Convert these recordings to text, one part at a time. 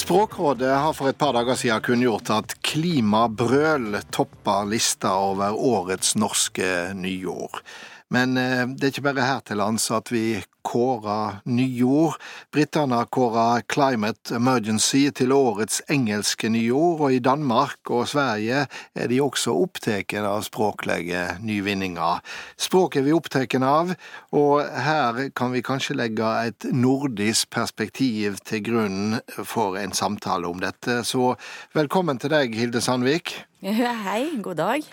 Språkrådet har for et par dager siden kunngjort at klimabrøl topper lista over årets norske nyord. Men eh, det er ikke bare her til lands at vi kårer nyord. Britene har kåra Climate Emergency til årets engelske nyord, og i Danmark og Sverige er de også opptatt av språklige nyvinninger. Språk er vi opptatt av, og her kan vi kanskje legge et nordisk perspektiv til grunn for en samtale om dette. Så velkommen til deg, Hilde Sandvik. Hei, god dag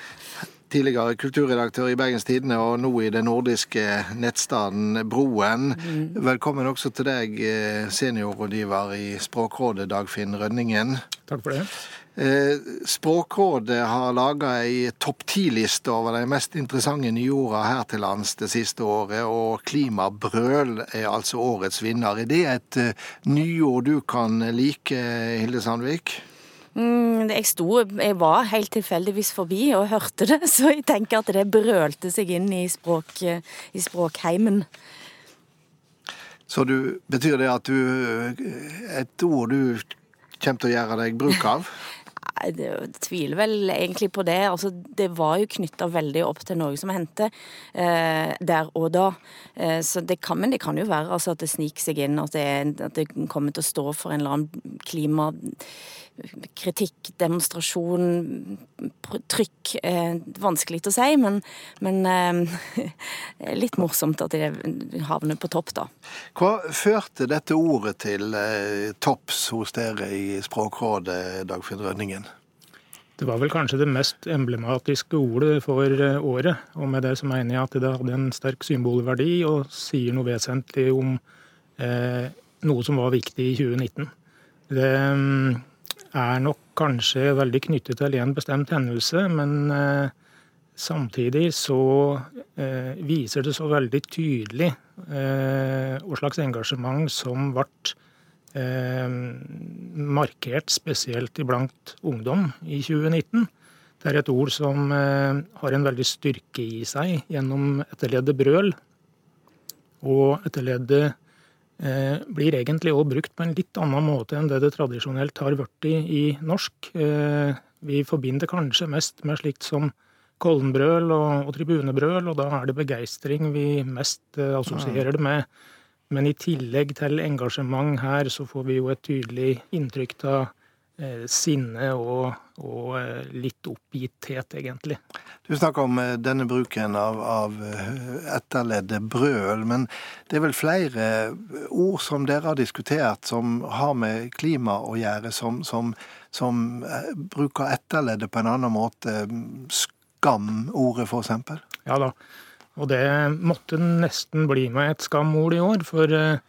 tidligere kulturredaktør i Bergens Tidende og nå i den nordiske nettstaden Broen. Mm. Velkommen også til deg, eh, seniorrådgiver i Språkrådet, Dagfinn Rønningen. Takk for det. Eh, Språkrådet har laga ei topp ti-liste over de mest interessante nyorda her til lands det siste året, og klimabrøl er altså årets vinner. Er det et eh, nyord du kan like, Hilde Sandvik? Mm, jeg sto Jeg var helt tilfeldigvis forbi og hørte det, så jeg tenker at det brølte seg inn i, språk, i språkheimen. Så du, betyr det at du Et ord du kommer til å gjøre deg bruk av? Jeg tviler vel egentlig på det. Altså, det var jo knytta veldig opp til noe som hendte eh, der og da. Eh, så det kan, men det kan jo være altså, at det sniker seg inn, at det, at det, kommer til å stå for en eller annen klimakritikk, demonstrasjon, trykk. Eh, vanskelig å si, men, men eh, litt morsomt at det havner på topp, da. Hva førte dette ordet til eh, topps hos dere i Språkrådet, Dagfinn Rønningen? Det var vel kanskje det mest emblematiske ordet for året. Og med det så mener jeg at det hadde en sterk symbolverdi og sier noe vesentlig om eh, noe som var viktig i 2019. Det mm, er nok kanskje veldig knyttet til en bestemt hendelse, men eh, samtidig så eh, viser det så veldig tydelig eh, hva slags engasjement som ble eh, markert spesielt iblant ungdom i 2019. Det er et ord som eh, har en veldig styrke i seg gjennom etterleddet brøl. Og etterleddet blir egentlig òg brukt på en litt annen måte enn det det tradisjonelt har blitt i, i norsk. Eh, vi forbinder kanskje mest med slikt som Kollenbrøl og, og tribunebrøl, og da er det begeistring vi mest eh, assosierer det med. Men i tillegg til engasjement her, så får vi jo et tydelig inntrykk av eh, sinne og, og eh, litt oppgitthet, egentlig. Du snakker om eh, denne bruken av, av eh, etterleddet brøl, men det er vel flere ord som dere har diskutert som har med klima å gjøre, som, som, som bruker etterleddet på en annen måte? Skam-ordet, f.eks.? Ja da. Og det måtte nesten bli med et skamord i år, for eh,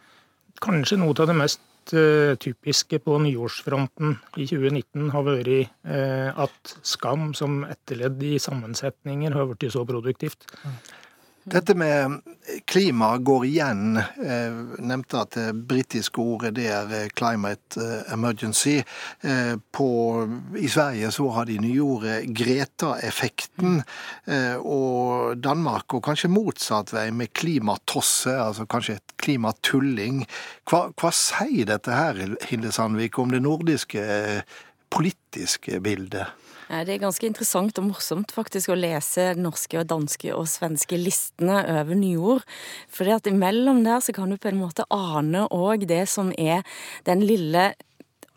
kanskje noe av det mest eh, typiske på nyårsfronten i 2019 har vært eh, at skam som etterledd i sammensetninger har blitt så produktivt. Dette med klima går igjen. Jeg nevnte at det britiske ordet det er eh, 'climate eh, emergency'. Eh, på, I Sverige så har de nyordet Greta-effekten. Og Danmark og kanskje motsatt vei med klimatosse, altså kanskje klimatulling. Hva, hva sier dette her, Hilde Sandvik, om det nordiske politiske bildet? Det er ganske interessant og morsomt faktisk å lese norske, og danske og svenske listene over nyord. For imellom der så kan du på en måte ane òg det som er den lille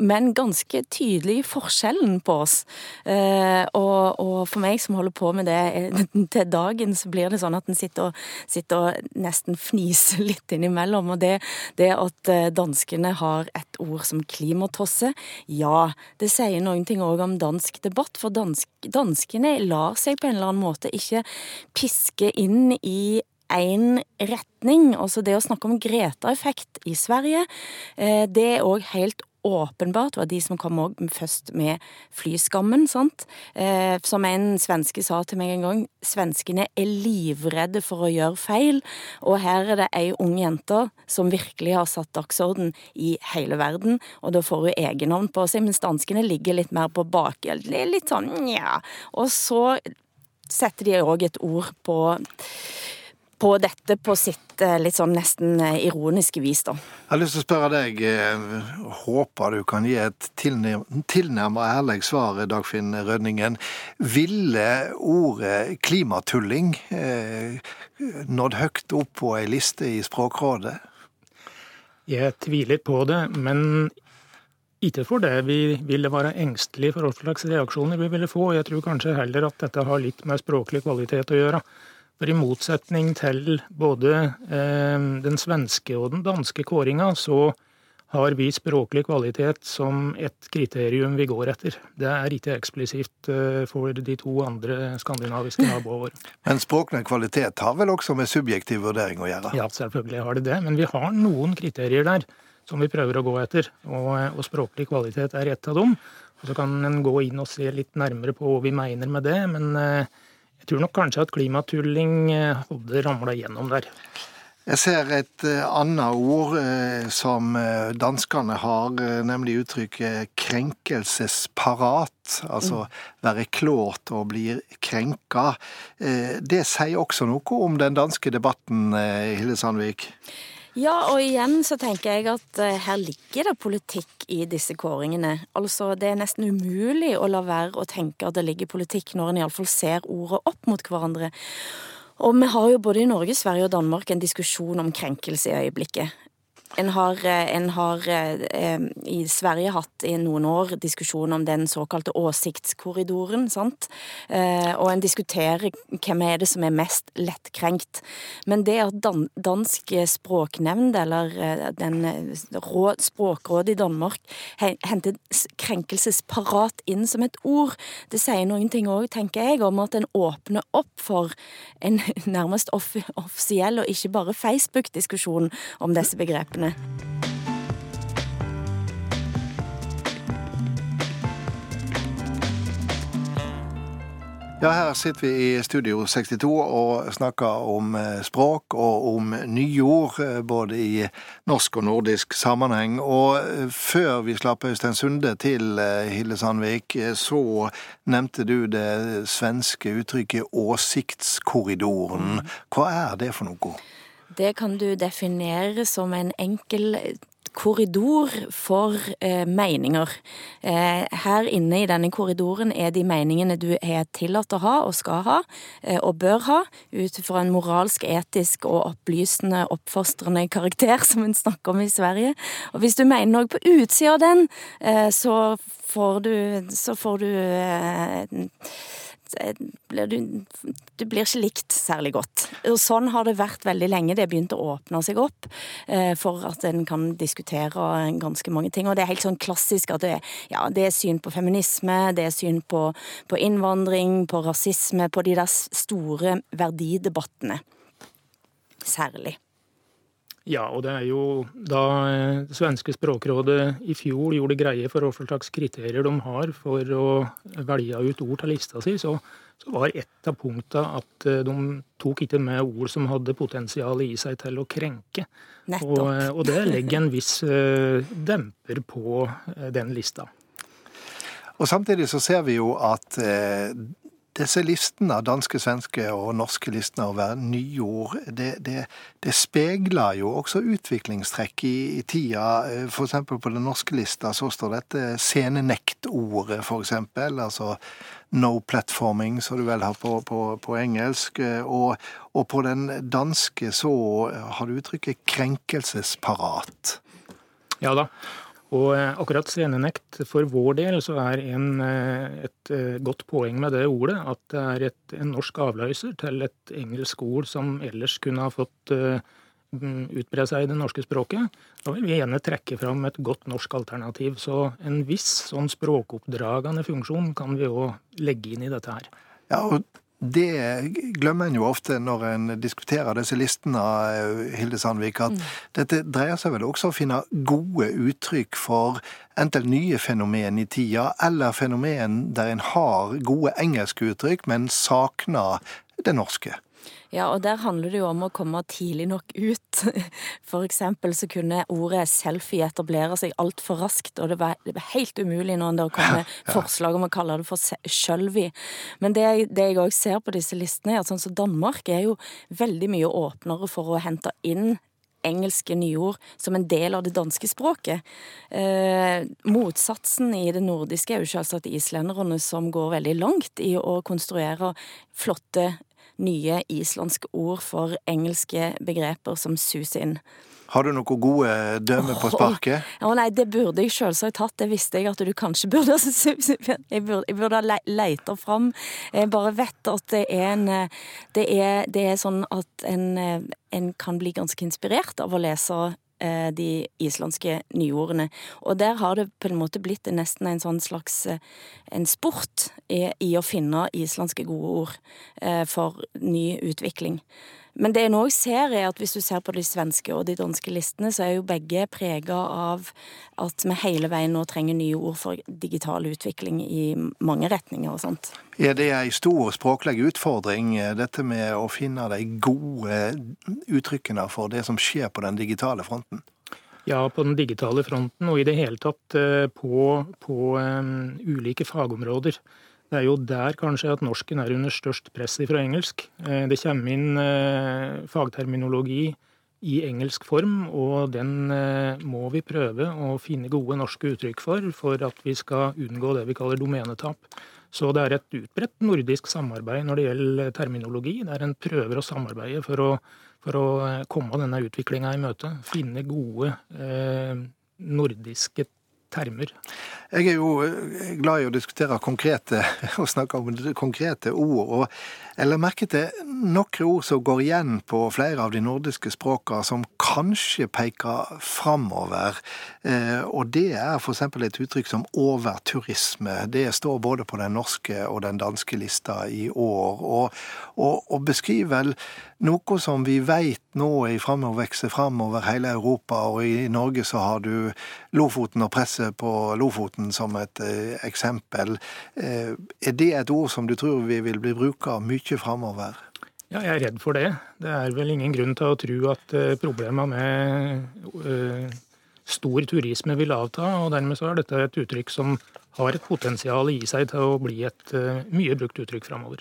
men ganske tydelig forskjellen på oss. Eh, og, og, for meg som holder på med det eh, til dagen, så blir det sånn at en sitter og, sitter og nesten fniser litt innimellom. Og det, det at eh, danskene har et ord som klimatosse, ja, det sier noen ting òg om dansk debatt. For dansk, danskene lar seg på en eller annen måte ikke piske inn i én retning. Altså det å snakke om Greta-effekt i Sverige, det er òg helt åpenbart var de som kom først med flyskammen. sant? Eh, som en svenske sa til meg en gang, svenskene er livredde for å gjøre feil. Og her er det ei ung jente som virkelig har satt dagsorden i hele verden. Og da får hun egennavn på seg, mens danskene ligger litt mer på bak. Litt sånn nja. Og så setter de òg et ord på på dette på sitt eh, litt sånn nesten eh, ironiske vis, da. Jeg har lyst til å spørre deg, håper du kan gi et tilnærmet ærlig svar, Dagfinn Rødningen. Ville ordet klimatulling nådd høyt opp på ei liste i Språkrådet? Jeg tviler på det, men ikke for det vi ville være engstelige for hva slags reaksjoner vi ville få. Jeg tror kanskje heller at dette har litt med språklig kvalitet å gjøre. For i motsetning til både eh, den svenske og den danske kåringa, så har vi språklig kvalitet som et kriterium vi går etter. Det er ikke eksplisitt eh, for de to andre skandinaviske naboene våre. Men språklig kvalitet har vel også med subjektiv vurdering å gjøre? Ja, selvfølgelig har det det. Men vi har noen kriterier der som vi prøver å gå etter. Og, og språklig kvalitet er ett av dem. Og Så kan en gå inn og se litt nærmere på hva vi mener med det. Men eh, jeg tror nok kanskje at klimatulling eh, hadde ramla gjennom der. Jeg ser et eh, annet ord som danskene har, nemlig uttrykket krenkelsesparat. Altså være klårt og bli krenka. Det sier også noe om den danske debatten, Hilde Sandvik? Ja, og igjen så tenker jeg at uh, her ligger det politikk i disse kåringene. Altså, det er nesten umulig å la være å tenke at det ligger politikk når en iallfall ser ordet opp mot hverandre. Og vi har jo både i Norge, Sverige og Danmark en diskusjon om krenkelse i øyeblikket. En har, eh, en har eh, i Sverige hatt i noen år diskusjon om den såkalte åsiktskorridoren. sant? Eh, og en diskuterer hvem er det som er mest lettkrenkt. Men det at dan dansk språknemnd, eller eh, den eh, råd, Språkrådet i Danmark, henter krenkelsesparat inn som et ord, det sier noen ting òg, tenker jeg, om at en åpner opp for en nærmest off offisiell og ikke bare Facebook-diskusjon om disse begrepene sakene. Ja, her sitter vi i Studio 62 og snakker om eh, språk og om nyord, eh, både i norsk og nordisk sammenheng. Og eh, før vi slapp Øystein Sunde til, Hilde Sandvik, så nevnte du det svenske uttrykket 'åsiktskorridoren'. Hva er det for noe? Det kan du definere som en enkel korridor for eh, meninger. Eh, her inne i denne korridoren er de meningene du er tillatt å ha og skal ha, eh, og bør ha, ut fra en moralsk, etisk og opplysende, oppfostrende karakter, som en snakker om i Sverige. Og hvis du mener noe på utsida av den, eh, så får du, så får du eh, du, du blir ikke likt særlig godt. Og sånn har det vært veldig lenge. Det begynte å åpne seg opp eh, for at en kan diskutere ganske mange ting. Og det er helt sånn klassisk at det, ja, det er syn på feminisme, det er syn på, på innvandring, på rasisme, på de der store verdidebattene. Særlig. Ja, og det er jo da eh, det svenske språkrådet i fjor gjorde greie for hva slags kriterier de har for å velge ut ord til lista si, så, så var et av punktene at eh, de tok ikke med ord som hadde potensial i seg til å krenke. Og, eh, og, det legger en viss demper på den lista. Og Samtidig så ser vi jo at disse listene, danske, svenske og norske listene over nyord, det, det, det speiler jo også utviklingstrekk i, i tida. F.eks. på den norske lista så står dette scenenektordet, f.eks. Altså no platforming, som du vel har på, på, på engelsk. Og, og, på den danske så har du uttrykket krenkelsesparat. Ja da. Og eh, akkurat scenenekt for vår del så er en, eh, et eh, godt poeng med det ordet at det er et, en norsk avløser til et engelsk ord som ellers kunne ha fått utbre seg i det norske språket. Da vil vi gjerne trekke fram et godt norsk alternativ. Så en viss sånn språkoppdragende funksjon kan vi òg legge inn i dette her. Ja, og det glemmer en jo ofte når en diskuterer disse listene, Hilde Sandvik, at mm. dette dreier seg vel også om å finne gode uttrykk for enten nye fenomen i tida, eller fenomen der en har gode engelske uttrykk, men savner det norske. Ja, og der handler det jo om å komme tidlig nok ut. For eksempel så kunne ordet selfie etablere seg altfor raskt, og det var, det var, helt umulig når det komme ja. forslag om å kalle det for sjølvi. Men det, det jeg òg ser på disse listene, er at sånn som Danmark er jo veldig mye åpnere for å hente inn engelske nyord som en del av det danske språket. Eh, motsatsen i det nordiske er jo selvsagt islenderne som går veldig langt i å konstruere flotte nye islandske ord for engelske begreper som suser inn. Har du noen gode dømmer på sparket? Å nei, det burde jeg selvsagt hatt. Det visste jeg at du kanskje burde. Jeg burde, jeg burde ha leita fram. Jeg bare vet at det er en det er, det er sånn at en, en kan bli ganske inspirert av å lese Eh, de islandske nyordene. Og der har det på en måte blitt nesten en sånn slags eh, en sport i, i å finne islandske gode ord eh, for ny utvikling. Men det en òg ser, er at hvis du ser på de svenske og de danske listene, så er jo begge prega av at vi hele veien nå trenger nye ord for digital utvikling i mange retninger og sånt. Er det ei stor språklig utfordring, dette med å finne de gode uttrykkene for det som skjer på den digitale fronten? Ja, på den digitale fronten og i det hele tatt eh, på, på um, ulike fagområder. Det er jo der kanskje at norsken er under størst press fra engelsk. Eh, det kommer inn eh, fagterminologi i engelsk form, og den eh, må vi prøve å finne gode norske uttrykk for, for at vi skal unngå det vi kaller domenetap. Så det er et utbredt nordisk samarbeid når det gjelder terminologi, der en prøver å samarbeide for å, for å komme denne utviklinga i møte. Finne gode eh, nordiske termer. Jeg er jo eh, glad i å diskutere konkrete og snakke om konkrete ord. og Jeg la merke til noen ord som går igjen på flere av de nordiske språkene, som kanskje peker framover. Eh, og det er f.eks. et uttrykk som overturisme. Det står både på den norske og den danske lista i år. Og, og, og beskriver noe som vi veit nå i framover vokser fram over hele Europa, og i Norge så har du Lofoten og presset på Lofoten som et eh, eksempel. Eh, er det et ord som du tror vi vil bli bruka mye framover? Ja, jeg er redd for det. Det er vel ingen grunn til å tro at eh, problemene med stor turisme vil avta, og dermed så er dette et uttrykk som har et potensial i seg til å bli et mye brukt uttrykk framover.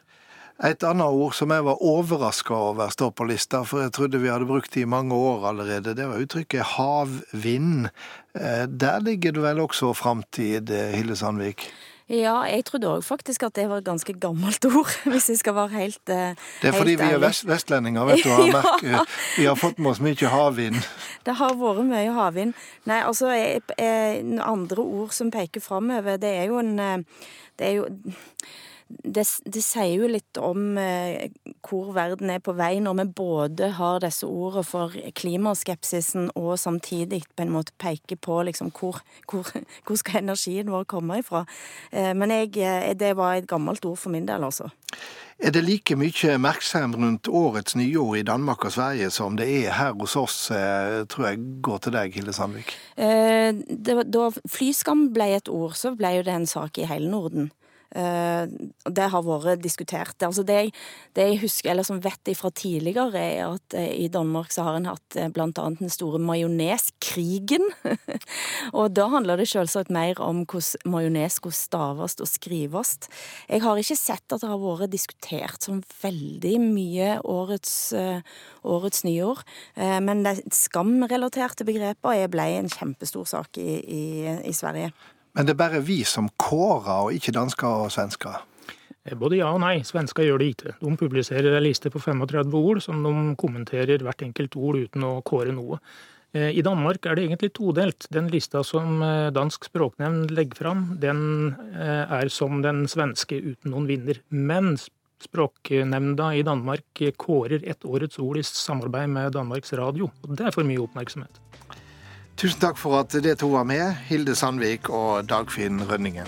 Et annet ord som jeg var overraska over står på lista, for jeg trodde vi hadde brukt det i mange år allerede, det var uttrykket havvind. Eh, der ligger det vel også framtid, Hille Hilde Sandvik? Ja, jeg trodde òg faktisk at det var et ganske gammelt ord, hvis jeg skal være helt ærlig. Det er fordi vi er vest vestlendinger, vet du. Har ja. merket, vi har fått med oss mye havvind. Det har vært mye havvind. Nei, altså andre ord som peker framover, det er jo en Det er jo det, det, sier jo litt om eh, hvor verden er på vei, når vi både har disse ordene for klimaskepsisen og samtidig på en måte peker på liksom hvor, hvor, hvor skal energien vår komme ifra. Eh, men jeg, eh, det var et gammelt ord for min del, altså. Er det like mye oppmerksomhet rundt årets nyår i Danmark og Sverige som det er her hos oss, eh, tror jeg går til deg, Hilde Sandvik? Eh, da flyskam ble et ord, så ble jo det en sak i hele Norden. Eh, det har vært diskutert. Altså det, det, jeg husker, eller som vet fra tidligere, er at eh, i Danmark så har en hatt eh, blant annet den store majoneskrigen. og da handler det selvsagt mer om hvordan majones skulle staves og skrives. Jeg har ikke sett at det har vært diskutert sånn veldig mye årets, årets nyår. Men skamrelaterte begreper ble en kjempestor sak i, i, i Sverige. Men det er bare vi som kårer, og ikke dansker og svensker? Eh, både ja og nei. Svensker gjør det ikke. De publiserer en liste på 35 ord som de kommenterer hvert enkelt ord uten å kåre noe. Eh, I Danmark er det egentlig todelt. Den lista som eh, Dansk språknevn legger fram, den er som den svenske uten noen vinner. Men Språknemnda i Danmark kårer ett årets ord i samarbeid med Danmarks Radio. og Det er for mye oppmerksomhet. Tusen takk for at dere to var med, Hilde Sandvik og Dagfinn Rønningen.